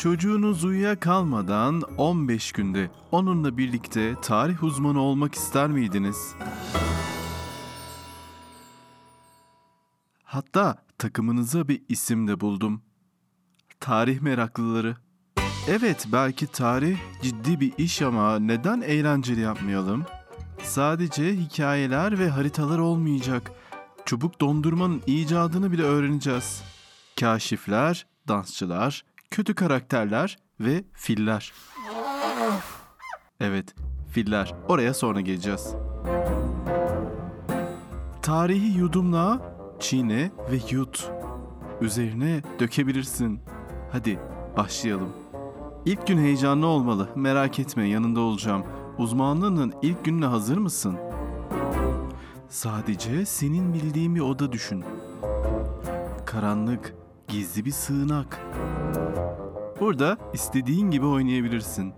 Çocuğunuz uyuyakalmadan 15 günde onunla birlikte tarih uzmanı olmak ister miydiniz? Hatta takımınıza bir isim de buldum. Tarih meraklıları. Evet belki tarih ciddi bir iş ama neden eğlenceli yapmayalım? Sadece hikayeler ve haritalar olmayacak. Çubuk dondurmanın icadını bile öğreneceğiz. Kaşifler, dansçılar, kötü karakterler ve filler. Evet, filler. Oraya sonra geleceğiz. Tarihi yudumla, çiğne ve yut. Üzerine dökebilirsin. Hadi başlayalım. İlk gün heyecanlı olmalı. Merak etme yanında olacağım. Uzmanlığının ilk gününe hazır mısın? Sadece senin bildiğin bir oda düşün. Karanlık, gizli bir sığınak. Burada istediğin gibi oynayabilirsin.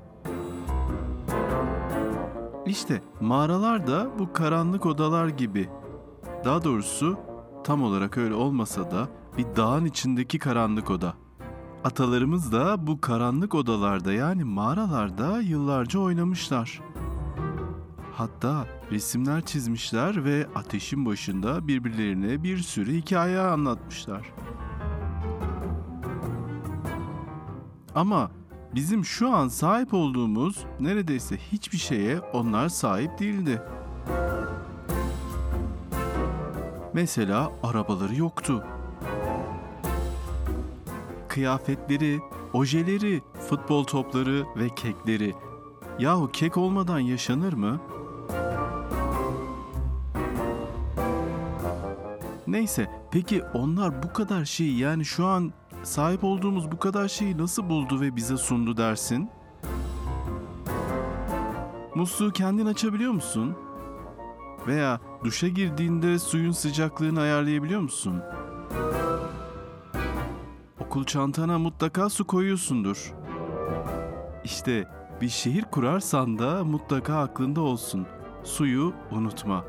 İşte mağaralar da bu karanlık odalar gibi. Daha doğrusu tam olarak öyle olmasa da bir dağın içindeki karanlık oda. Atalarımız da bu karanlık odalarda yani mağaralarda yıllarca oynamışlar. Hatta resimler çizmişler ve ateşin başında birbirlerine bir sürü hikaye anlatmışlar. Ama bizim şu an sahip olduğumuz neredeyse hiçbir şeye onlar sahip değildi. Mesela arabaları yoktu. Kıyafetleri, ojeleri, futbol topları ve kekleri. Yahu kek olmadan yaşanır mı? Neyse, peki onlar bu kadar şeyi yani şu an sahip olduğumuz bu kadar şeyi nasıl buldu ve bize sundu dersin? Musluğu kendin açabiliyor musun? Veya duşa girdiğinde suyun sıcaklığını ayarlayabiliyor musun? Okul çantana mutlaka su koyuyorsundur. İşte bir şehir kurarsan da mutlaka aklında olsun. Suyu unutma.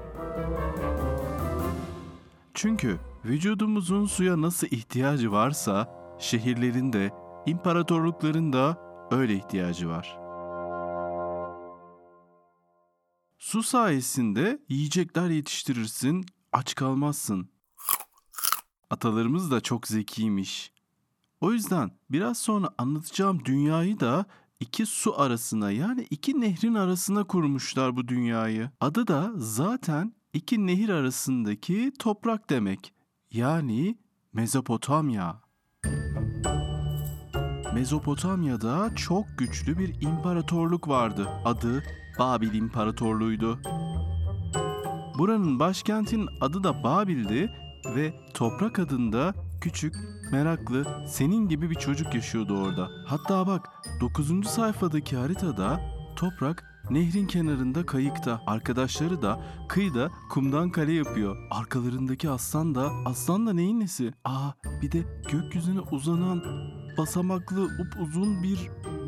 Çünkü vücudumuzun suya nasıl ihtiyacı varsa şehirlerin de imparatorlukların da öyle ihtiyacı var. Su sayesinde yiyecekler yetiştirirsin, aç kalmazsın. Atalarımız da çok zekiymiş. O yüzden biraz sonra anlatacağım dünyayı da iki su arasına yani iki nehrin arasına kurmuşlar bu dünyayı. Adı da zaten iki nehir arasındaki toprak demek. Yani Mezopotamya. Mezopotamya'da çok güçlü bir imparatorluk vardı. Adı Babil İmparatorluğu'ydu. Buranın başkentinin adı da Babil'di ve Toprak adında küçük, meraklı, senin gibi bir çocuk yaşıyordu orada. Hatta bak 9. sayfadaki haritada Toprak nehrin kenarında kayıkta. Arkadaşları da kıyıda kumdan kale yapıyor. Arkalarındaki aslan da aslan da neyin nesi? Aa bir de gökyüzüne uzanan basamaklı upuzun bir,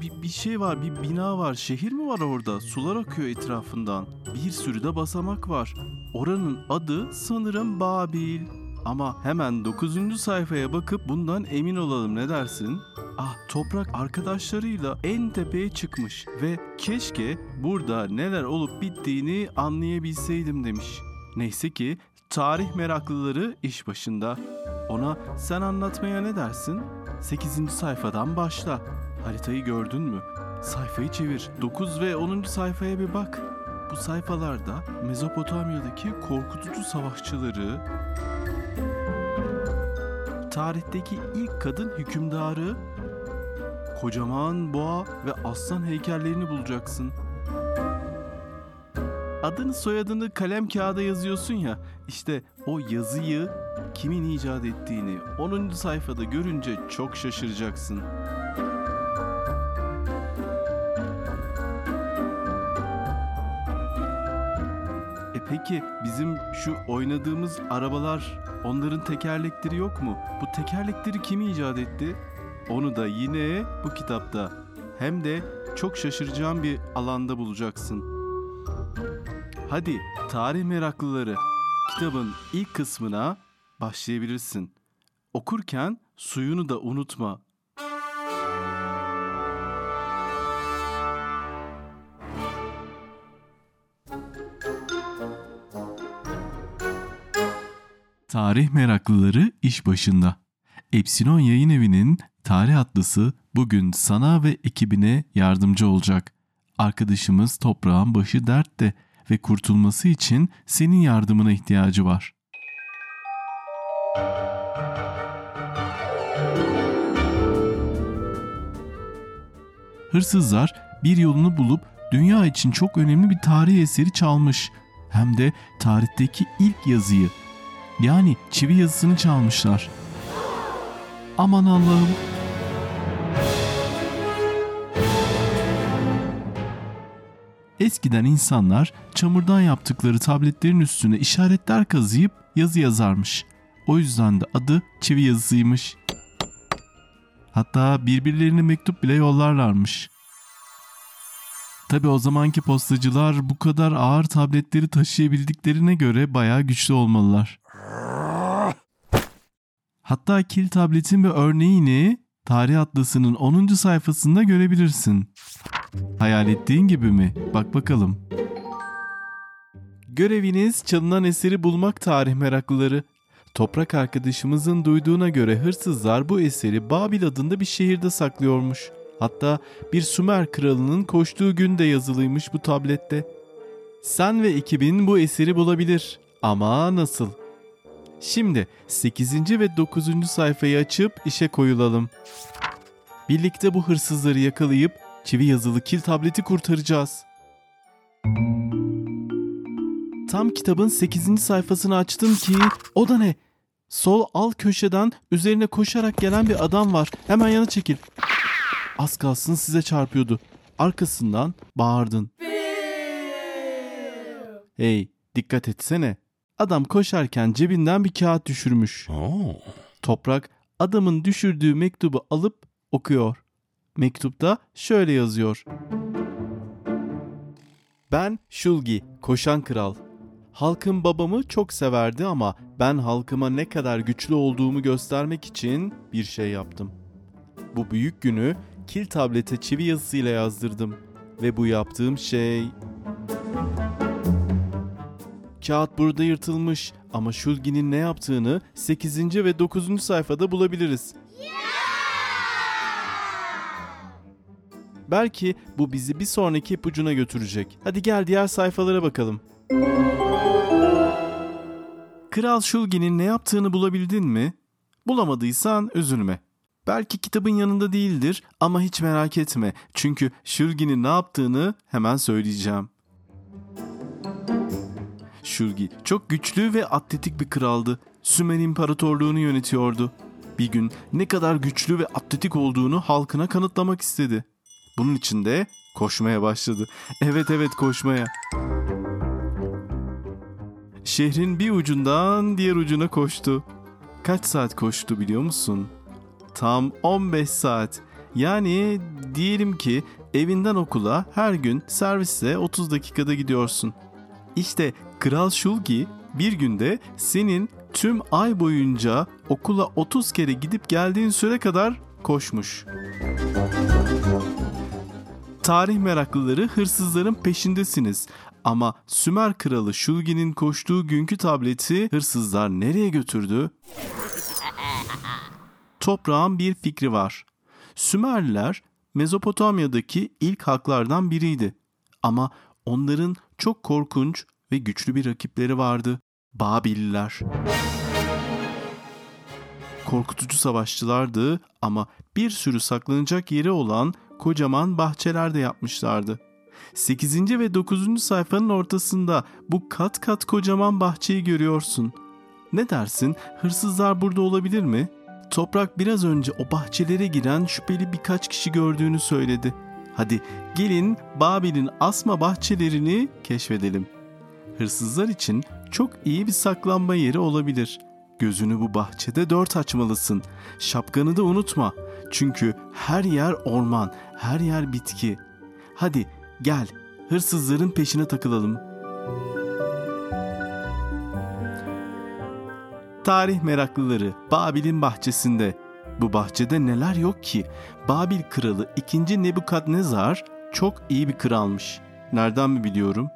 bir bir şey var, bir bina var. Şehir mi var orada? Sular akıyor etrafından. Bir sürü de basamak var. Oranın adı sanırım Babil. Ama hemen 9. sayfaya bakıp bundan emin olalım ne dersin? Ah toprak arkadaşlarıyla en tepeye çıkmış ve keşke burada neler olup bittiğini anlayabilseydim demiş. Neyse ki tarih meraklıları iş başında. Ona sen anlatmaya ne dersin? 8. sayfadan başla. Haritayı gördün mü? Sayfayı çevir. 9 ve 10. sayfaya bir bak. Bu sayfalarda Mezopotamya'daki korkutucu savaşçıları, tarihteki ilk kadın hükümdarı, kocaman boğa ve aslan heykellerini bulacaksın. Adını soyadını kalem kağıda yazıyorsun ya, işte o yazıyı kimin icat ettiğini 10. sayfada görünce çok şaşıracaksın. Peki bizim şu oynadığımız arabalar onların tekerlekleri yok mu? Bu tekerlekleri kim icat etti? Onu da yine bu kitapta hem de çok şaşıracağın bir alanda bulacaksın. Hadi tarih meraklıları kitabın ilk kısmına başlayabilirsin. Okurken suyunu da unutma. Tarih meraklıları iş başında. Epsilon Yayın Evi'nin Tarih Atlısı bugün sana ve ekibine yardımcı olacak. Arkadaşımız toprağın başı dertte ve kurtulması için senin yardımına ihtiyacı var. Hırsızlar bir yolunu bulup dünya için çok önemli bir tarih eseri çalmış. Hem de tarihteki ilk yazıyı. Yani çivi yazısını çalmışlar. Aman Allah'ım. Eskiden insanlar çamurdan yaptıkları tabletlerin üstüne işaretler kazıyıp yazı yazarmış. O yüzden de adı çivi yazısıymış. Hatta birbirlerine mektup bile yollarlarmış. Tabi o zamanki postacılar bu kadar ağır tabletleri taşıyabildiklerine göre bayağı güçlü olmalılar. Hatta kil tabletin bir örneğini Tarih Atlası'nın 10. sayfasında görebilirsin. Hayal ettiğin gibi mi? Bak bakalım. Göreviniz çalınan eseri bulmak tarih meraklıları. Toprak arkadaşımızın duyduğuna göre hırsızlar bu eseri Babil adında bir şehirde saklıyormuş. Hatta bir Sümer kralının koştuğu gün de yazılıymış bu tablette. Sen ve ekibin bu eseri bulabilir. Ama nasıl? Şimdi 8. ve 9. sayfayı açıp işe koyulalım. Birlikte bu hırsızları yakalayıp çivi yazılı kil tableti kurtaracağız. Tam kitabın 8. sayfasını açtım ki o da ne? Sol alt köşeden üzerine koşarak gelen bir adam var. Hemen yana çekil. Az kalsın size çarpıyordu. Arkasından bağırdın. Hey dikkat etsene. Adam koşarken cebinden bir kağıt düşürmüş. Toprak adamın düşürdüğü mektubu alıp okuyor. Mektupta şöyle yazıyor. Ben Şulgi, koşan kral. Halkım babamı çok severdi ama ben halkıma ne kadar güçlü olduğumu göstermek için bir şey yaptım. Bu büyük günü kil tablete çivi yazısıyla yazdırdım ve bu yaptığım şey Kağıt burada yırtılmış ama Şulgi'nin ne yaptığını 8. ve 9. sayfada bulabiliriz. Belki bu bizi bir sonraki ipucuna götürecek. Hadi gel diğer sayfalara bakalım. Kral Şulgi'nin ne yaptığını bulabildin mi? Bulamadıysan üzülme. Belki kitabın yanında değildir ama hiç merak etme. Çünkü Şulgi'nin ne yaptığını hemen söyleyeceğim. Şulgi çok güçlü ve atletik bir kraldı. Sümer İmparatorluğunu yönetiyordu. Bir gün ne kadar güçlü ve atletik olduğunu halkına kanıtlamak istedi. Bunun için de koşmaya başladı. Evet evet koşmaya. Şehrin bir ucundan diğer ucuna koştu. Kaç saat koştu biliyor musun? Tam 15 saat. Yani diyelim ki evinden okula her gün servisle 30 dakikada gidiyorsun. İşte Kral Şulgi bir günde senin tüm ay boyunca okula 30 kere gidip geldiğin süre kadar koşmuş. Tarih meraklıları hırsızların peşindesiniz. Ama Sümer kralı Şulgi'nin koştuğu günkü tableti hırsızlar nereye götürdü? Toprağın bir fikri var. Sümerliler Mezopotamya'daki ilk halklardan biriydi. Ama onların çok korkunç ve güçlü bir rakipleri vardı. Babililer. Korkutucu savaşçılardı ama bir sürü saklanacak yeri olan kocaman bahçeler de yapmışlardı. 8. ve 9. sayfanın ortasında bu kat kat kocaman bahçeyi görüyorsun. Ne dersin? Hırsızlar burada olabilir mi? Toprak biraz önce o bahçelere giren şüpheli birkaç kişi gördüğünü söyledi. Hadi gelin Babil'in asma bahçelerini keşfedelim. Hırsızlar için çok iyi bir saklanma yeri olabilir. Gözünü bu bahçede dört açmalısın. Şapkanı da unutma. Çünkü her yer orman, her yer bitki. Hadi gel, hırsızların peşine takılalım. Tarih meraklıları Babil'in bahçesinde. Bu bahçede neler yok ki? Babil kralı 2. Nebukadnezar çok iyi bir kralmış. Nereden mi biliyorum?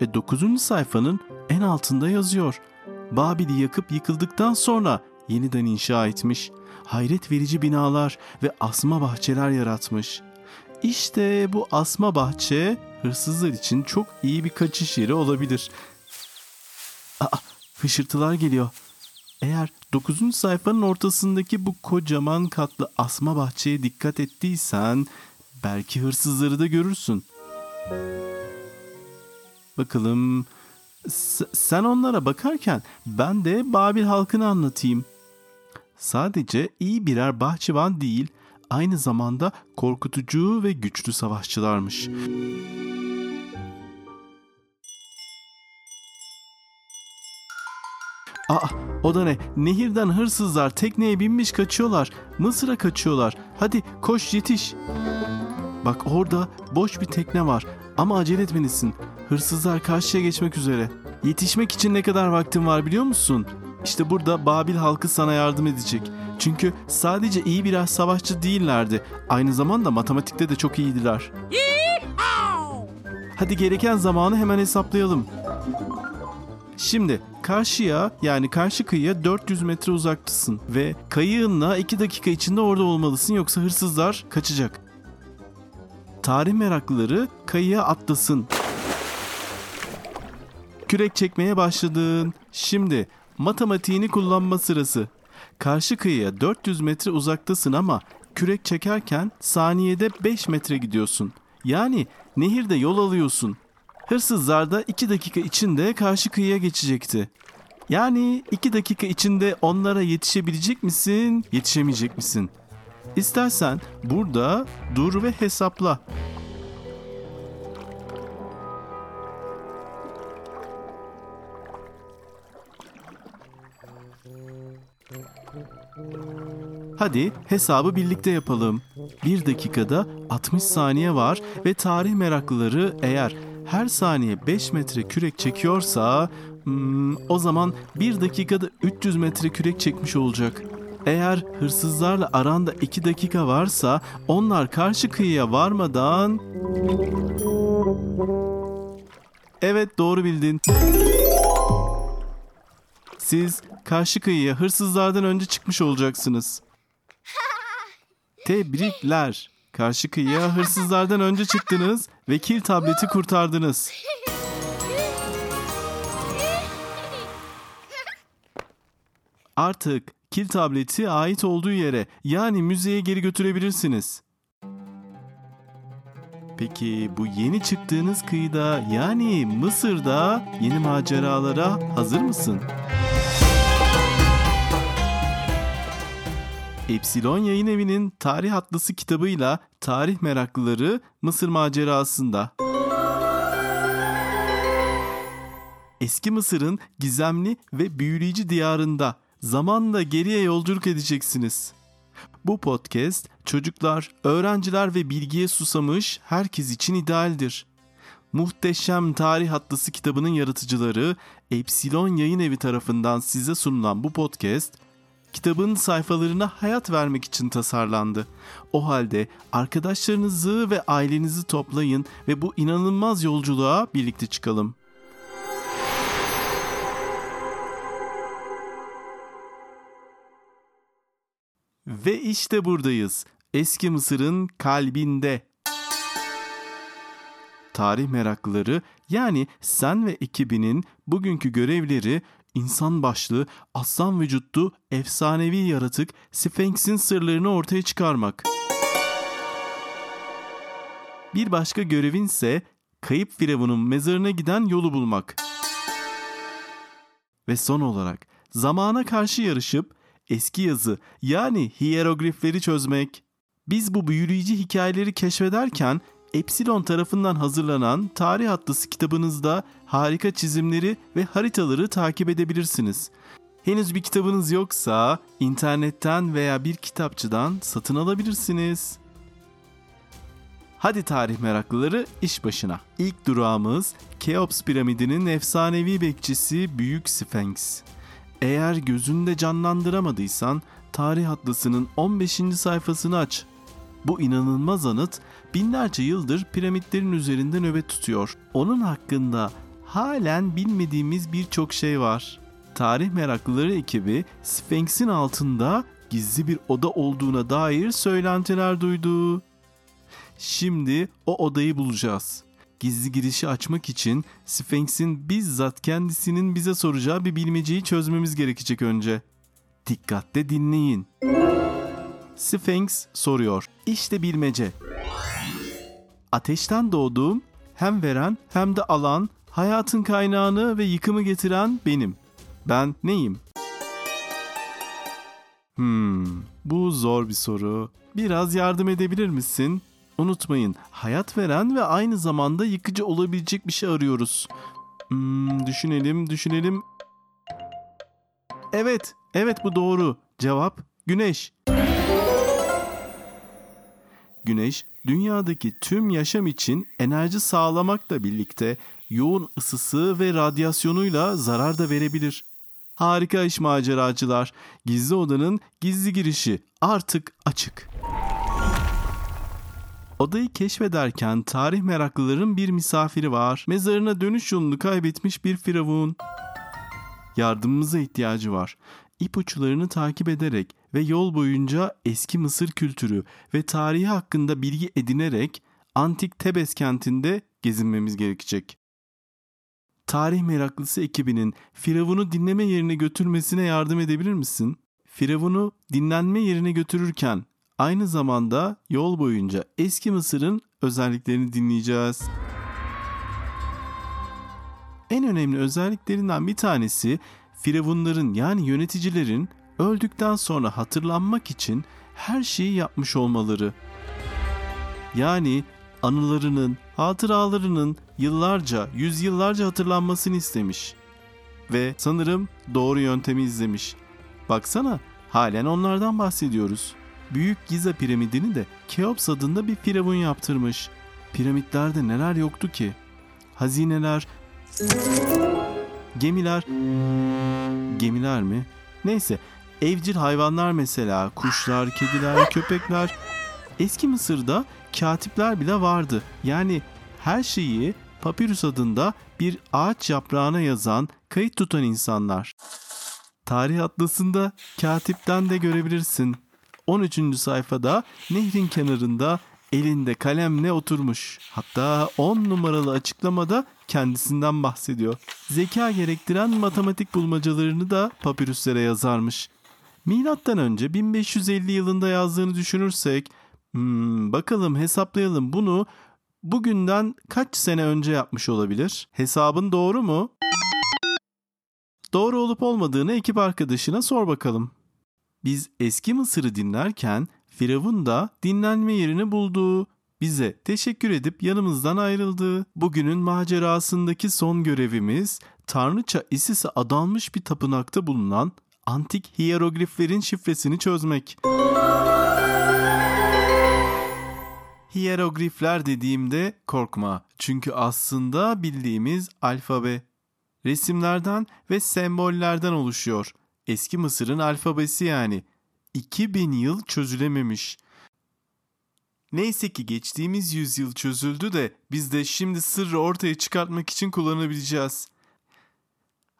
E 9. sayfanın en altında yazıyor. Babil'i yakıp yıkıldıktan sonra yeniden inşa etmiş. Hayret verici binalar ve asma bahçeler yaratmış. İşte bu asma bahçe hırsızlar için çok iyi bir kaçış yeri olabilir. Aa, hışırtılar geliyor. Eğer 9. sayfanın ortasındaki bu kocaman katlı asma bahçeye dikkat ettiysen belki hırsızları da görürsün. Bakalım S- sen onlara bakarken ben de Babil halkını anlatayım. Sadece iyi birer bahçıvan değil, aynı zamanda korkutucu ve güçlü savaşçılarmış. Aa, o da ne? Nehirden hırsızlar tekneye binmiş kaçıyorlar. Mısır'a kaçıyorlar. Hadi koş yetiş. Bak orada boş bir tekne var ama acele etmelisin. Hırsızlar karşıya geçmek üzere. Yetişmek için ne kadar vaktin var biliyor musun? İşte burada Babil halkı sana yardım edecek. Çünkü sadece iyi birer savaşçı değillerdi. Aynı zamanda matematikte de çok iyiydiler. Hadi gereken zamanı hemen hesaplayalım. Şimdi karşıya yani karşı kıyıya 400 metre uzaktasın ve kayığınla 2 dakika içinde orada olmalısın yoksa hırsızlar kaçacak. Tarih meraklıları kayıya atlasın. Kürek çekmeye başladın. Şimdi matematiğini kullanma sırası. Karşı kıyıya 400 metre uzaktasın ama kürek çekerken saniyede 5 metre gidiyorsun. Yani nehirde yol alıyorsun. Hırsızlar da 2 dakika içinde karşı kıyıya geçecekti. Yani 2 dakika içinde onlara yetişebilecek misin, yetişemeyecek misin? İstersen burada dur ve hesapla. Hadi hesabı birlikte yapalım. Bir dakikada 60 saniye var ve tarih meraklıları eğer her saniye 5 metre kürek çekiyorsa hmm, o zaman bir dakikada 300 metre kürek çekmiş olacak. Eğer hırsızlarla aranda 2 dakika varsa onlar karşı kıyıya varmadan... Evet doğru bildin. Siz karşı kıyıya hırsızlardan önce çıkmış olacaksınız. Tebrikler. Karşı kıyıya hırsızlardan önce çıktınız ve kil tableti kurtardınız. Artık kil tableti ait olduğu yere yani müzeye geri götürebilirsiniz. Peki bu yeni çıktığınız kıyıda yani Mısır'da yeni maceralara hazır mısın? Epsilon Yayın Evi'nin Tarih Atlası kitabıyla tarih meraklıları Mısır macerasında. Eski Mısır'ın gizemli ve büyüleyici diyarında zamanla geriye yolculuk edeceksiniz. Bu podcast çocuklar, öğrenciler ve bilgiye susamış herkes için idealdir. Muhteşem Tarih Atlası kitabının yaratıcıları Epsilon Yayın Evi tarafından size sunulan bu podcast kitabın sayfalarına hayat vermek için tasarlandı. O halde arkadaşlarınızı ve ailenizi toplayın ve bu inanılmaz yolculuğa birlikte çıkalım. Ve işte buradayız. Eski Mısır'ın kalbinde. Tarih meraklıları yani sen ve ekibinin bugünkü görevleri insan başlı, aslan vücutlu, efsanevi yaratık Sphinx'in sırlarını ortaya çıkarmak. Bir başka görevin ise kayıp firavunun mezarına giden yolu bulmak. Ve son olarak zamana karşı yarışıp eski yazı yani hieroglifleri çözmek. Biz bu büyüleyici hikayeleri keşfederken Epsilon tarafından hazırlanan Tarih Atlısı kitabınızda harika çizimleri ve haritaları takip edebilirsiniz. Henüz bir kitabınız yoksa internetten veya bir kitapçıdan satın alabilirsiniz. Hadi tarih meraklıları iş başına. İlk durağımız Keops piramidinin efsanevi bekçisi Büyük Sphinx. Eğer gözünde canlandıramadıysan Tarih Atlası'nın 15. sayfasını aç. Bu inanılmaz anıt binlerce yıldır piramitlerin üzerinde nöbet tutuyor. Onun hakkında halen bilmediğimiz birçok şey var. tarih meraklıları ekibi Sphinx'in altında gizli bir oda olduğuna dair söylentiler duydu. Şimdi o odayı bulacağız. Gizli girişi açmak için Sphinx'in bizzat kendisinin bize soracağı bir bilmeceyi çözmemiz gerekecek önce. Dikkatle dinleyin. Sphinx soruyor. İşte bilmece. Ateşten doğduğum, hem veren hem de alan, hayatın kaynağını ve yıkımı getiren benim. Ben neyim? Hmm, bu zor bir soru. Biraz yardım edebilir misin? Unutmayın, hayat veren ve aynı zamanda yıkıcı olabilecek bir şey arıyoruz. Hmm, düşünelim, düşünelim. Evet, evet bu doğru. Cevap güneş. Güneş, dünyadaki tüm yaşam için enerji sağlamakla birlikte yoğun ısısı ve radyasyonuyla zarar da verebilir. Harika iş maceracılar. Gizli odanın gizli girişi artık açık. Odayı keşfederken tarih meraklıların bir misafiri var. Mezarına dönüş yolunu kaybetmiş bir firavun. Yardımımıza ihtiyacı var. İpuçlarını takip ederek ve yol boyunca eski Mısır kültürü ve tarihi hakkında bilgi edinerek antik Tebes kentinde gezinmemiz gerekecek. Tarih meraklısı ekibinin Firavun'u dinleme yerine götürmesine yardım edebilir misin? Firavun'u dinlenme yerine götürürken aynı zamanda yol boyunca eski Mısır'ın özelliklerini dinleyeceğiz. En önemli özelliklerinden bir tanesi Firavunların yani yöneticilerin öldükten sonra hatırlanmak için her şeyi yapmış olmaları. Yani anılarının, hatıralarının yıllarca, yüzyıllarca hatırlanmasını istemiş. Ve sanırım doğru yöntemi izlemiş. Baksana, halen onlardan bahsediyoruz. Büyük Giza piramidini de Keops adında bir firavun yaptırmış. Piramitlerde neler yoktu ki? Hazineler, gemiler, gemiler mi? Neyse, evcil hayvanlar mesela, kuşlar, kediler, köpekler. Eski Mısır'da katipler bile vardı. Yani her şeyi papirüs adında bir ağaç yaprağına yazan, kayıt tutan insanlar. Tarih atlasında katipten de görebilirsin. 13. sayfada nehrin kenarında elinde kalemle oturmuş. Hatta 10 numaralı açıklamada kendisinden bahsediyor. Zeka gerektiren matematik bulmacalarını da papirüslere yazarmış. Milattan önce 1550 yılında yazdığını düşünürsek, hmm, bakalım hesaplayalım bunu bugünden kaç sene önce yapmış olabilir? Hesabın doğru mu? Doğru olup olmadığını ekip arkadaşına sor bakalım. Biz eski Mısır'ı dinlerken Firavun da dinlenme yerini buldu. Bize teşekkür edip yanımızdan ayrıldı. Bugünün macerasındaki son görevimiz Tanrıça Isis'e adanmış bir tapınakta bulunan antik hierogliflerin şifresini çözmek. Hieroglifler dediğimde korkma. Çünkü aslında bildiğimiz alfabe. Resimlerden ve sembollerden oluşuyor. Eski Mısır'ın alfabesi yani. 2000 yıl çözülememiş. Neyse ki geçtiğimiz yüzyıl çözüldü de biz de şimdi sırrı ortaya çıkartmak için kullanabileceğiz.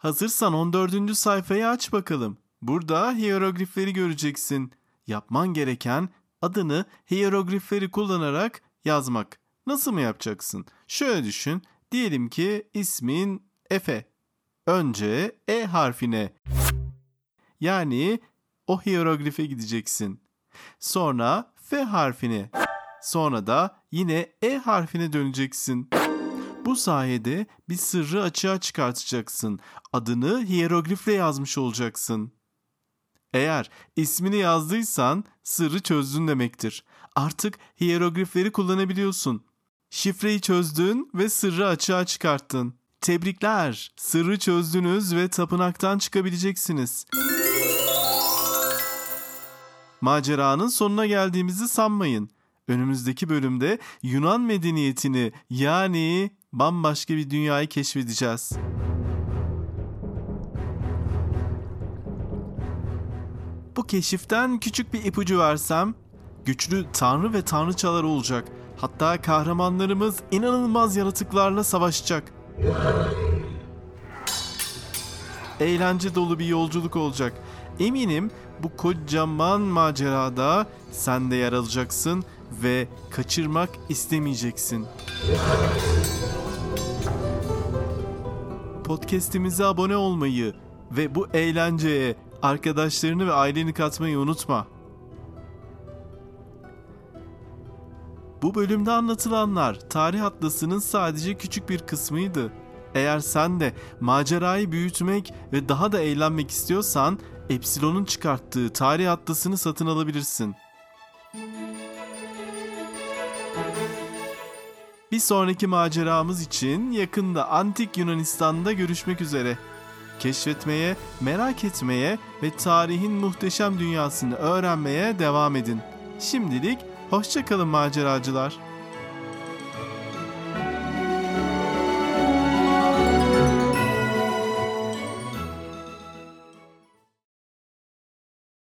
Hazırsan 14. sayfayı aç bakalım. Burada hieroglifleri göreceksin. Yapman gereken adını hieroglifleri kullanarak yazmak. Nasıl mı yapacaksın? Şöyle düşün. Diyelim ki ismin Efe. Önce E harfine yani o hieroglife gideceksin. Sonra F harfine. Sonra da yine E harfine döneceksin. Bu sayede bir sırrı açığa çıkartacaksın. Adını hieroglifle yazmış olacaksın. Eğer ismini yazdıysan sırrı çözdün demektir. Artık hieroglifleri kullanabiliyorsun. Şifreyi çözdün ve sırrı açığa çıkarttın. Tebrikler. Sırrı çözdünüz ve tapınaktan çıkabileceksiniz. Maceranın sonuna geldiğimizi sanmayın. Önümüzdeki bölümde Yunan medeniyetini yani bambaşka bir dünyayı keşfedeceğiz. Bu keşiften küçük bir ipucu versem, güçlü tanrı ve tanrıçalar olacak. Hatta kahramanlarımız inanılmaz yaratıklarla savaşacak. eğlence dolu bir yolculuk olacak. Eminim bu kocaman macerada sen de yer alacaksın ve kaçırmak istemeyeceksin. Podcast'imize abone olmayı ve bu eğlenceye arkadaşlarını ve aileni katmayı unutma. Bu bölümde anlatılanlar Tarih Atlası'nın sadece küçük bir kısmıydı. Eğer sen de macerayı büyütmek ve daha da eğlenmek istiyorsan Epsilon'un çıkarttığı Tarih Atlası'nı satın alabilirsin. Sonraki maceramız için yakında Antik Yunanistan'da görüşmek üzere. Keşfetmeye, merak etmeye ve tarihin muhteşem dünyasını öğrenmeye devam edin. Şimdilik hoşçakalın maceracılar.